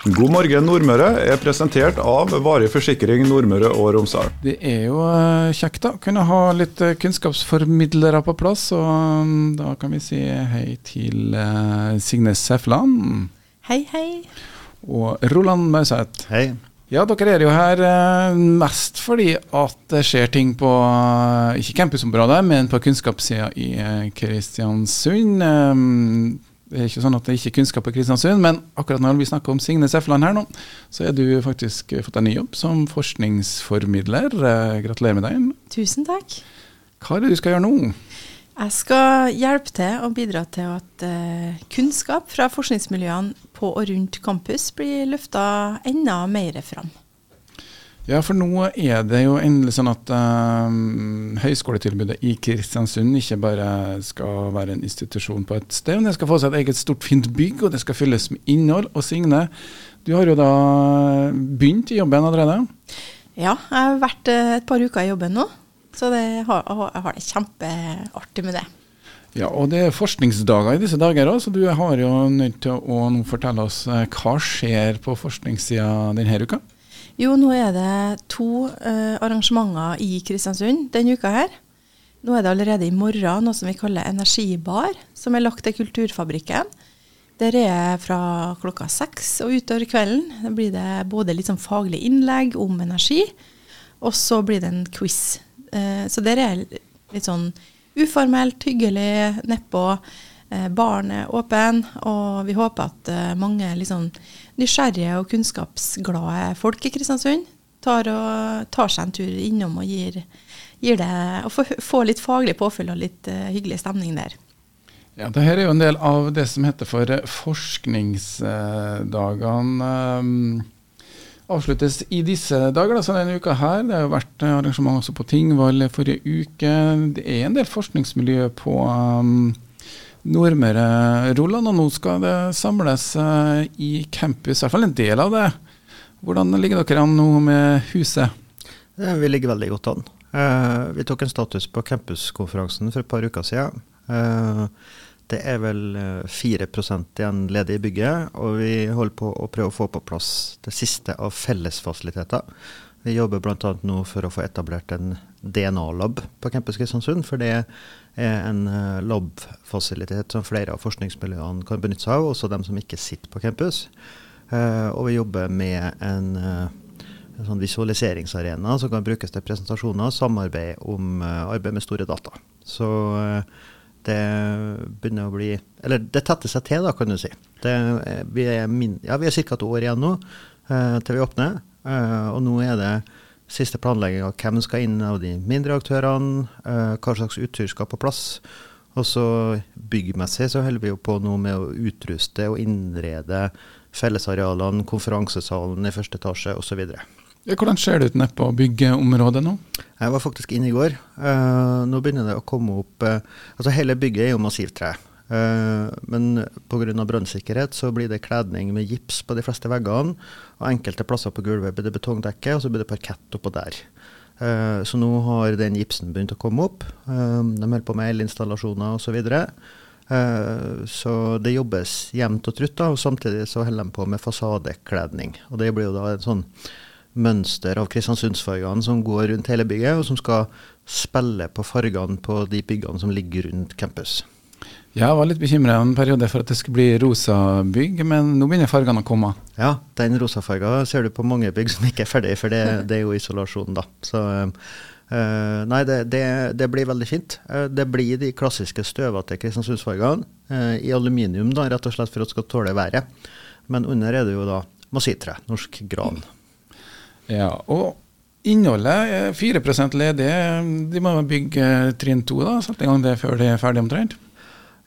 God morgen Nordmøre er presentert av Varig forsikring Nordmøre og Romsdal. Det er jo eh, kjekt da, kunne ha litt eh, kunnskapsformidlere på plass. Og mm, da kan vi si hei til eh, Signe Sefland Hei, hei. og Roland Mauseth. Hei. Ja, dere er jo her mest fordi at det skjer ting på, ikke campusområdet, men på kunnskapssida i Kristiansund. Det er ikke sånn at det ikke er kunnskap på Kristiansund, men akkurat når vi snakker om Signe Sefland her nå, så er du faktisk eh, fått en ny jobb som forskningsformidler. Eh, Gratulerer med deg. Tusen takk. Hva er det du skal gjøre nå? Jeg skal hjelpe til og bidra til at eh, kunnskap fra forskningsmiljøene på og rundt campus blir løfta enda mer fram. Ja, for nå er det jo endelig sånn at um, høyskoletilbudet i Kristiansund ikke bare skal være en institusjon på et sted, men det skal få seg et eget stort, fint bygg, og det skal fylles med innhold. Og Signe, du har jo da begynt i jobben allerede? Ja, jeg har vært eh, et par uker i jobben nå, så det har, jeg har det kjempeartig med det. Ja, og det er forskningsdager i disse dager òg, så du har jo nødt til å nå fortelle oss eh, hva skjer på forskningssida denne uka? Jo, nå er det to uh, arrangementer i Kristiansund denne uka her. Nå er det allerede i morgen noe som vi kaller energibar, som er lagt til Kulturfabrikken. Der er jeg fra klokka seks og utover kvelden. Da blir det både litt sånn faglig innlegg om energi, og så blir det en quiz. Uh, så der er litt sånn uformelt, hyggelig nedpå. Eh, baren er åpen, og vi håper at eh, mange liksom nysgjerrige og kunnskapsglade folk i Kristiansund tar, og, tar seg en tur innom og gir, gir det og får litt faglig påfyll og litt uh, hyggelig stemning der. Ja, Dette er jo en del av det som heter for eh, forskningsdagene. Avsluttes i disse dager, da, så denne uka her. Det har jo vært eh, arrangement også på Tingvoll forrige uke. Det er en del forskningsmiljø på um, Nordmøre, Roland, og nå skal det samles eh, i campus, i hvert fall en del av det. Hvordan ligger dere an nå med huset? Eh, Vi ligger veldig godt an. Eh, vi tok en status på campuskonferansen for et par uker siden. Det er vel eh, 4 igjen ledig i bygget, og vi holder på å prøve å få på plass det siste av fellesfasiliteter. Vi jobber bl.a. nå for å få etablert en DNA-lab på Campus Kristiansund. For det er en eh, lab-fasilitet som flere av forskningsmiljøene kan benytte seg av, også de som ikke sitter på campus. Eh, og vi jobber med en, eh, en sånn visualiseringsarena som kan brukes til presentasjoner, og samarbeid om arbeid med store data. Så det begynner å bli Eller det tetter seg til, da, kan du si. Det, vi er, min, ja, er ca. et år igjen nå til vi åpner. Og nå er det siste planlegging av hvem skal inn av de mindre aktørene, eh, hva slags utstyr skal på plass. Og så byggmessig så holder vi jo på nå med å utruste og innrede fellesarealene, konferansesalen i første etasje osv. Hvordan ser det ut nede på byggeområdet nå? Jeg var faktisk inne i går. Eh, nå begynner det å komme opp eh, Altså hele bygget er jo massivtre. Uh, men pga. brannsikkerhet så blir det kledning med gips på de fleste veggene. Og enkelte plasser på gulvet blir det betongdekke, og så blir det parkett oppå der. Eh, så nå har den gipsen begynt å komme opp. Eh, de holder på med elinstallasjoner osv. Så, videre. så det jobbes jevnt og trutt, da, og samtidig så holder de på med fasadekledning. Og det blir jo da et sånn mønster av Kristiansundsfargene som går rundt hele bygget, og som skal spille på fargene på de byggene som ligger rundt campus. Jeg var litt bekymra en periode for at det skulle bli rosa bygg, men nå begynner fargene å komme. Ja, den rosafarga ser du på mange bygg som ikke er ferdig, for det, det er jo isolasjon, da. Så eh, nei, det, det, det blir veldig fint. Eh, det blir de klassiske støvete Kristiansundsfargene eh, i aluminium, da, rett og slett for at det skal tåle været. Men under er det jo da massitre, norsk gran. Ja, og innholdet er 4 ledig. De må bygge trinn to, da, sette i gang det før det er ferdig omtrent?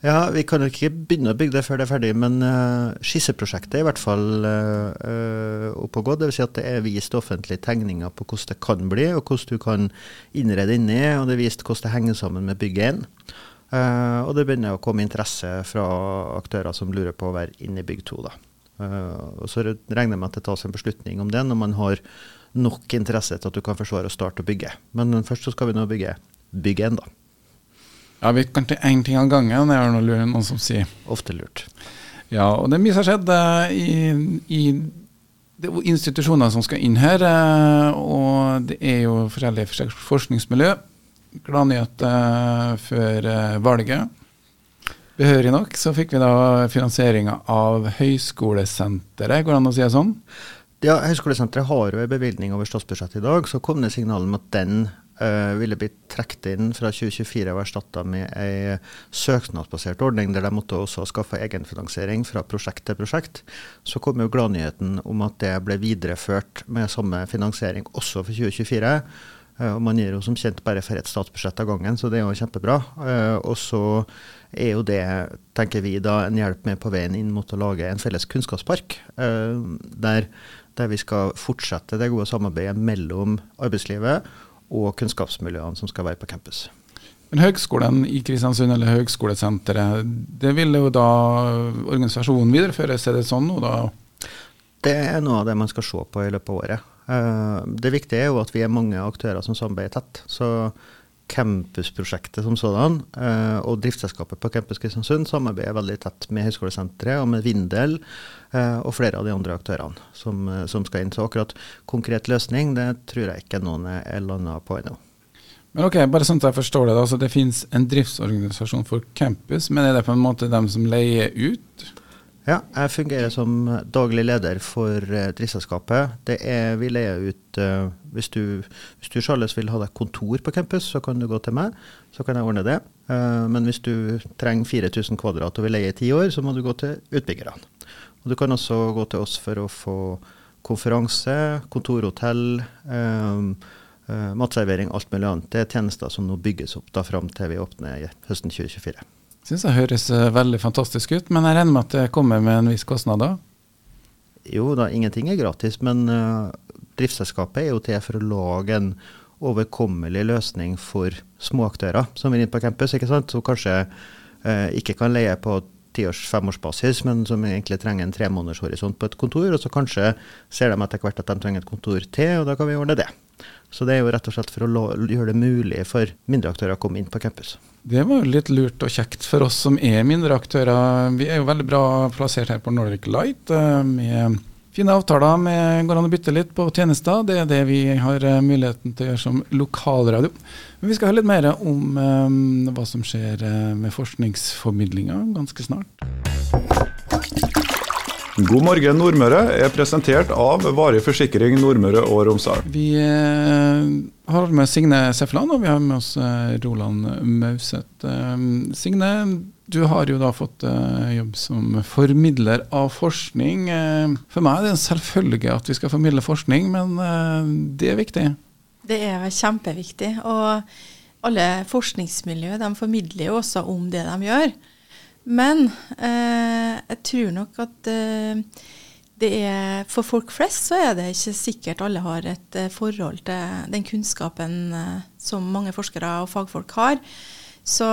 Ja, Vi kan jo ikke begynne å bygge det før det er ferdig, men uh, skisseprosjektet er i hvert fall uh, uh, oppe og gå. Dvs. Si at det er vist offentlige tegninger på hvordan det kan bli, og hvordan du kan innrede inni. Og det er vist hvordan det henger sammen med bygget 1. Uh, og det begynner å komme interesse fra aktører som lurer på å være inne i bygg 2. Da. og Så regner jeg med at det tas en beslutning om det når man har nok interesse til at du kan forsvare å starte å bygge. Men først så skal vi nå bygge bygg 1, da. Ja, vi kan til én ting av gangen, det er noe, noen som sier. Ofte lurt. Ja, og det er mye som har skjedd uh, i, i, det er institusjoner som skal inn her, eh, og det er jo forskjellige forskningsmiljø. Gladnyhet eh, før eh, valget. Behørig nok så fikk vi da finansieringa av Høyskolesenteret, går det an å si det sånn? Ja, Høyskolesenteret har jo en bevilgning over statsbudsjettet i dag. Så kom det signal om at den ville blitt trukket inn fra 2024 og erstatta med ei søknadsbasert ordning, der de måtte også skaffe egenfinansiering fra prosjekt til prosjekt. Så kom jo gladnyheten om at det ble videreført med samme finansiering også for 2024. Uh, og Man gir jo som kjent bare for ett statsbudsjett av gangen, så det er jo kjempebra. Uh, og så er jo det, tenker vi, da en hjelp med på veien inn mot å lage en felles kunnskapspark. Eh, der, der, vi skal fortsette det gode samarbeidet mellom arbeidslivet og kunnskapsmiljøene som skal være på campus. Men Høgskolen i Kristiansund, eller Høgskolesenteret, det vil jo da organisasjonen videreføres, er det sånn nå da? Det er noe av det man skal se på i løpet av året. Eh, det viktige er jo at vi er mange aktører som samarbeider tett. Så campusprosjektet som sådan eh, og driftsselskapet på Campus Kristiansund samarbeider veldig tett med Høgskolesenteret og med Vindel eh, og flere av de andre aktørene som, eh, som, skal inn. Så akkurat konkret løsning det tror jeg ikke noen er landa på ennå. Men ok, bare sånn at jeg forstår Det da, altså det finnes en driftsorganisasjon for campus, men er det på en måte dem som leier ut? Ja, jeg fungerer som daglig leder for uh, driftsselskapet. Vi leier ut uh, hvis, du, hvis du Charles, vil ha deg kontor på campus, så kan du gå til meg. Så kan jeg ordne det. Uh, men hvis du trenger 4000 kvadrat og vil leie i ti år, så må du gå til utbyggerne. Og Du kan også gå til oss for å få konferanse, kontorhotell, matservering, alt mulig annet. Det er tjenester som nå bygges opp da fram til vi åpner høsten 2024 syns jeg høres eh, veldig fantastisk ut, men jeg regner med at det kommer med en viss kostnad da? Jo da, ingenting er gratis, men uh, driftsselskapet er jo til for å lage en overkommelig løsning for små aktører som vil inn på campus, ikke sant? som kanskje uh, ikke kan leie på tiårs-, femårsbasis, men som egentlig trenger en tremånedershorisont på et kontor. Og så kanskje ser de etter hvert at de trenger et kontor til, og da kan vi ordne det. Så det er jo rett og slett for å gjøre det mulig for mindre aktører å komme inn på campus. Det var jo litt lurt og kjekt for oss som er mindre aktører. Vi er jo veldig bra plassert her på Nordic Light eh, med fine avtaler. Med, går an å bytte litt på tjenester. Det er det vi har eh, muligheten til å gjøre som lokalradio. Men vi skal høre litt mer om um, hva som skjer med forskningsformidlinga ganske snart. God morgen Nordmøre er presentert av Varig forsikring Nordmøre og Romsdal. Vi eh, har med Signe Seffeland, og vi har med oss eh, Roland Mauseth. Eh, Signe, du har jo da fått jobb som formidler av forskning. For meg er det en selvfølge at vi skal formidle forskning, men det er viktig? Det er kjempeviktig. Og alle forskningsmiljø de formidler jo også om det de gjør. Men eh, jeg tror nok at eh, det er For folk flest så er det ikke sikkert alle har et eh, forhold til den kunnskapen eh, som mange forskere og fagfolk har. Så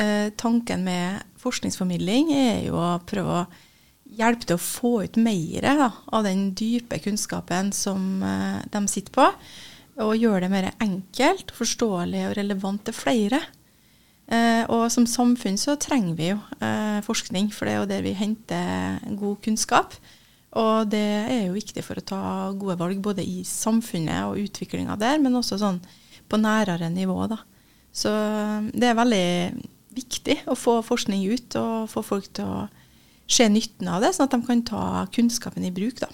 eh, tanken med forskningsformidling er jo å prøve å hjelpe til å få ut mer da, av den dype kunnskapen som eh, de sitter på. Og gjøre det mer enkelt, forståelig og relevant til flere. Eh, og som samfunn så trenger vi jo eh, forskning, for det er jo der vi henter god kunnskap. Og det er jo viktig for å ta gode valg både i samfunnet og utviklinga der, men også sånn på nærere nivå. da. Så eh, det er veldig viktig å få forskning ut og få folk til å se nytten av det, sånn at de kan ta kunnskapen i bruk. da.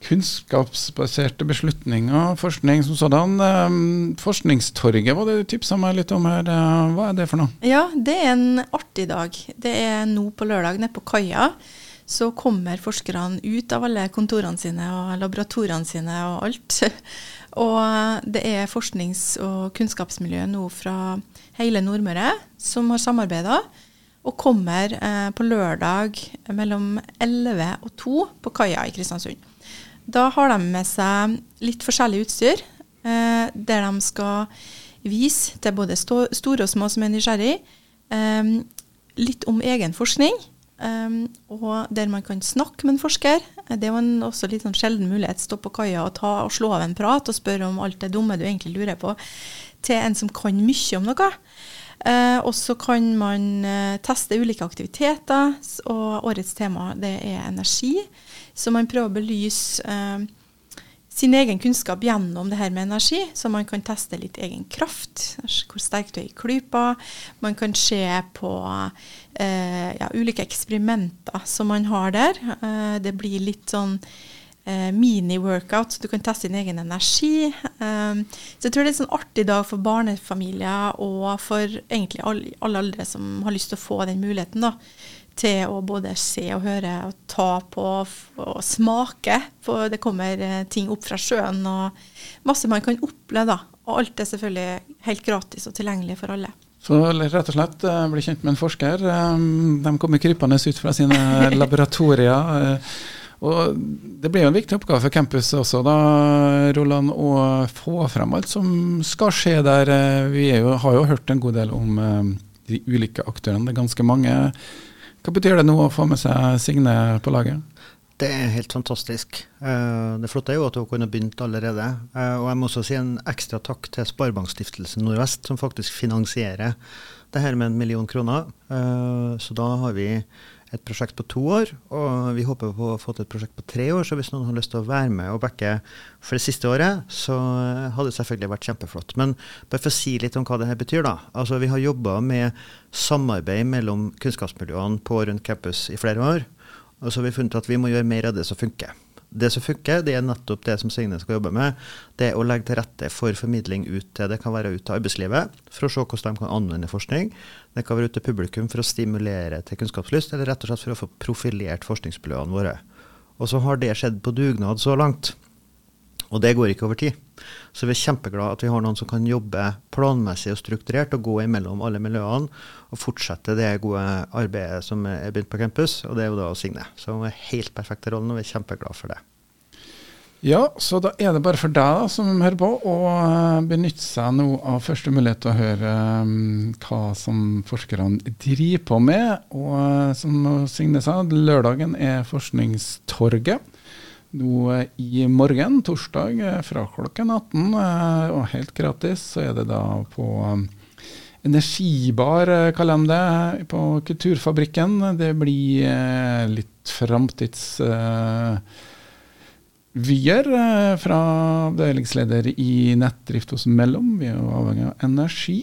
Kunnskapsbaserte beslutninger, forskning som sådan. Ehm, forskningstorget var det du tipsa meg litt om her. Eh, hva er det for noe? Ja, det er en artig dag. Det er nå på lørdag nede på kaia. Så kommer forskerne ut av alle kontorene sine og laboratoriene sine og alt. Og det er forsknings- og kunnskapsmiljø nå fra hele Nordmøre som har samarbeida, og kommer eh, på lørdag mellom 11 og 2 på kaia i Kristiansund. Da har de med seg litt forskjellig utstyr, eh, der de skal vise til både store og små som er nysgjerrig, eh, litt om egen forskning. Um, og der man kan snakke med en forsker. Det er jo en også litt sånn sjelden mulighet. Stå på kaia og, og slå av en prat og spørre om alt det dumme du egentlig lurer på, til en som kan mye om noe. Eh, og så kan man eh, teste ulike aktiviteter, og årets tema det er energi. Så man prøver å belyse eh, sin egen kunnskap gjennom det her med energi, så man kan teste litt egen kraft, hvor sterk du er i klypa. Man kan se på eh, ja, ulike eksperimenter som man har der. Eh, det blir litt sånn eh, mini-workout, så du kan teste din egen energi. Eh, så jeg tror det er en sånn artig dag for barnefamilier og for egentlig alle, alle aldre som har lyst til å få den muligheten. da til å både se og høre og ta på og smake. For det kommer eh, ting opp fra sjøen og masse man kan oppleve. da. Og alt er selvfølgelig helt gratis og tilgjengelig for alle. Så rett og slett bli kjent med en forsker. De kommer krypende ut fra sine laboratorier. Og Det blir jo en viktig oppgave for campus også, da, Roland, å få frem alt som skal skje der. Eh, Vi jo, har jo hørt en god del om eh, de ulike aktørene. Det er ganske mange. Hva betyr det nå å få med seg Signe på laget? Det er helt fantastisk. Eh, Det flotte er jo at hun kunne begynt allerede. Og jeg må også si en ekstra takk til Sparebankstiftelsen Nordvest, som faktisk finansierer det her med en million kroner. Så da har vi et prosjekt på to år, og vi håper på å få til et prosjekt på tre år. Så hvis noen har lyst til å være med og backe for det siste året, så hadde det selvfølgelig vært kjempeflott. Men bare for å si litt om hva det her betyr, da. Altså Vi har jobba med samarbeid mellom kunnskapsmiljøene på rundt campus i flere år. Og så har vi funnet at vi må gjøre mer av det som funker. Det som funker, det er nettopp det som Signe skal jobbe med. Det er å legge til rette for formidling ut til det kan være ut til arbeidslivet, for å se hvordan de kan anvende forskning. Det kan være ut til publikum for å stimulere til kunnskapslyst, eller rett og slett for å få profilert forskningsmiljøene våre. Og så har det skjedd på dugnad så langt. Og det går ikke over tid. Så vi er kjempeglade at vi har noen som kan jobbe planmessig og strukturert og gå imellom alle miljøene og fortsette det gode arbeidet som er begynt på campus, og det er jo da Signe. Så hun er helt perfekt i rollen, og vi er kjempeglade for det. Ja, så da er det bare for deg da, som hører på, å eh, benytte seg nå av første mulighet til å høre um, hva som forskerne driver på med. Og uh, som Signe sa, lørdagen er Forskningstorget. Nå eh, i morgen, torsdag, eh, fra klokken 18, eh, og helt gratis, så er det da på Energibar, kaller de det, på Kulturfabrikken. Det blir litt framtids... Eh, fra avdelingsleder i nettdrift hos Mellom. Vi er jo avhengig av energi.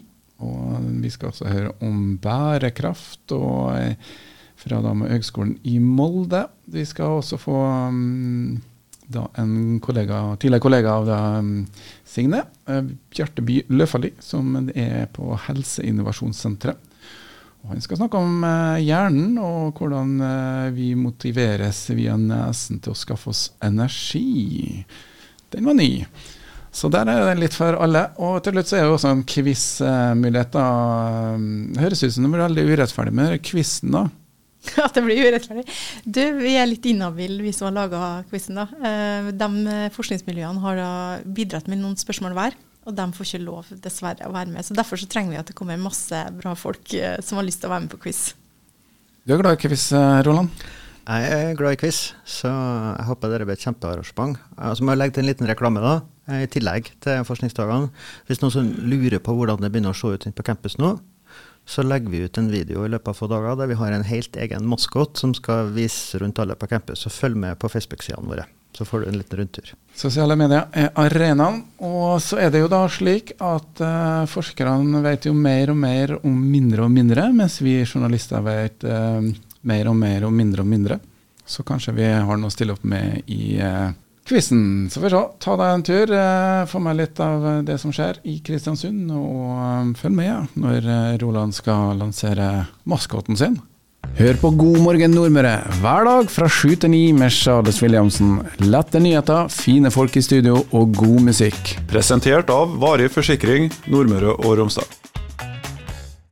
Og vi skal også høre om bærekraft og fra da med Høgskolen i Molde. Vi skal også få um, da en kollega, tidligere kollega av deg, mm, Signe, eh, Bjarteby Løfali, som er på Helseinnovasjonssenteret. Og han skal snakke om eh, hjernen, og hvordan eh, vi motiveres via nesen til å skaffe oss energi. Den var ny. Så der er det litt for alle. Og til slutt så er det også en quiz-mulighet. Det høres ut som det blir veldig urettferdig med quizen, da. At det blir urettferdig. Du, vi er litt inhabile, vi som har laga quizen. da. Eh, De eh, forskningsmiljøene har bidratt med noen spørsmål hver. Og de får ikke lov, dessverre, å være med. Så Derfor så trenger vi at det kommer masse bra folk eh, som har lyst til å være med på quiz. Du er glad i quiz, Roland? Jeg er glad i quiz, så jeg håper dere blir et kjempearrangement. Så må jeg legge til en liten reklame, da, i tillegg til forskningsdagene. Hvis noen som lurer på hvordan det begynner å se ut på campus nå, så legger vi ut en video i løpet av få dager der vi har en helt egen maskot som skal vise rundt alle på campus. Så følg med på Facebook-sidene våre, så får du en liten rundtur. Sosiale medier er arenaen. Og så er det jo da slik at uh, forskerne vet jo mer og mer om mindre og mindre, mens vi journalister vet uh, mer og mer og mindre og mindre. Så kanskje vi har noe å stille opp med i uh, quizen. Så får vi se. Ta deg en tur. eh, få med litt av eh, det som skjer i Kristiansund, og eh, følg med når Roland skal lansere maskoten sin. Hør på God morgen Nordmøre hver dag fra sju til ni med Charles Williamsen. Lette nyheter, fine folk i studio og god musikk. Presentert av Varig forsikring Nordmøre og Romsdal.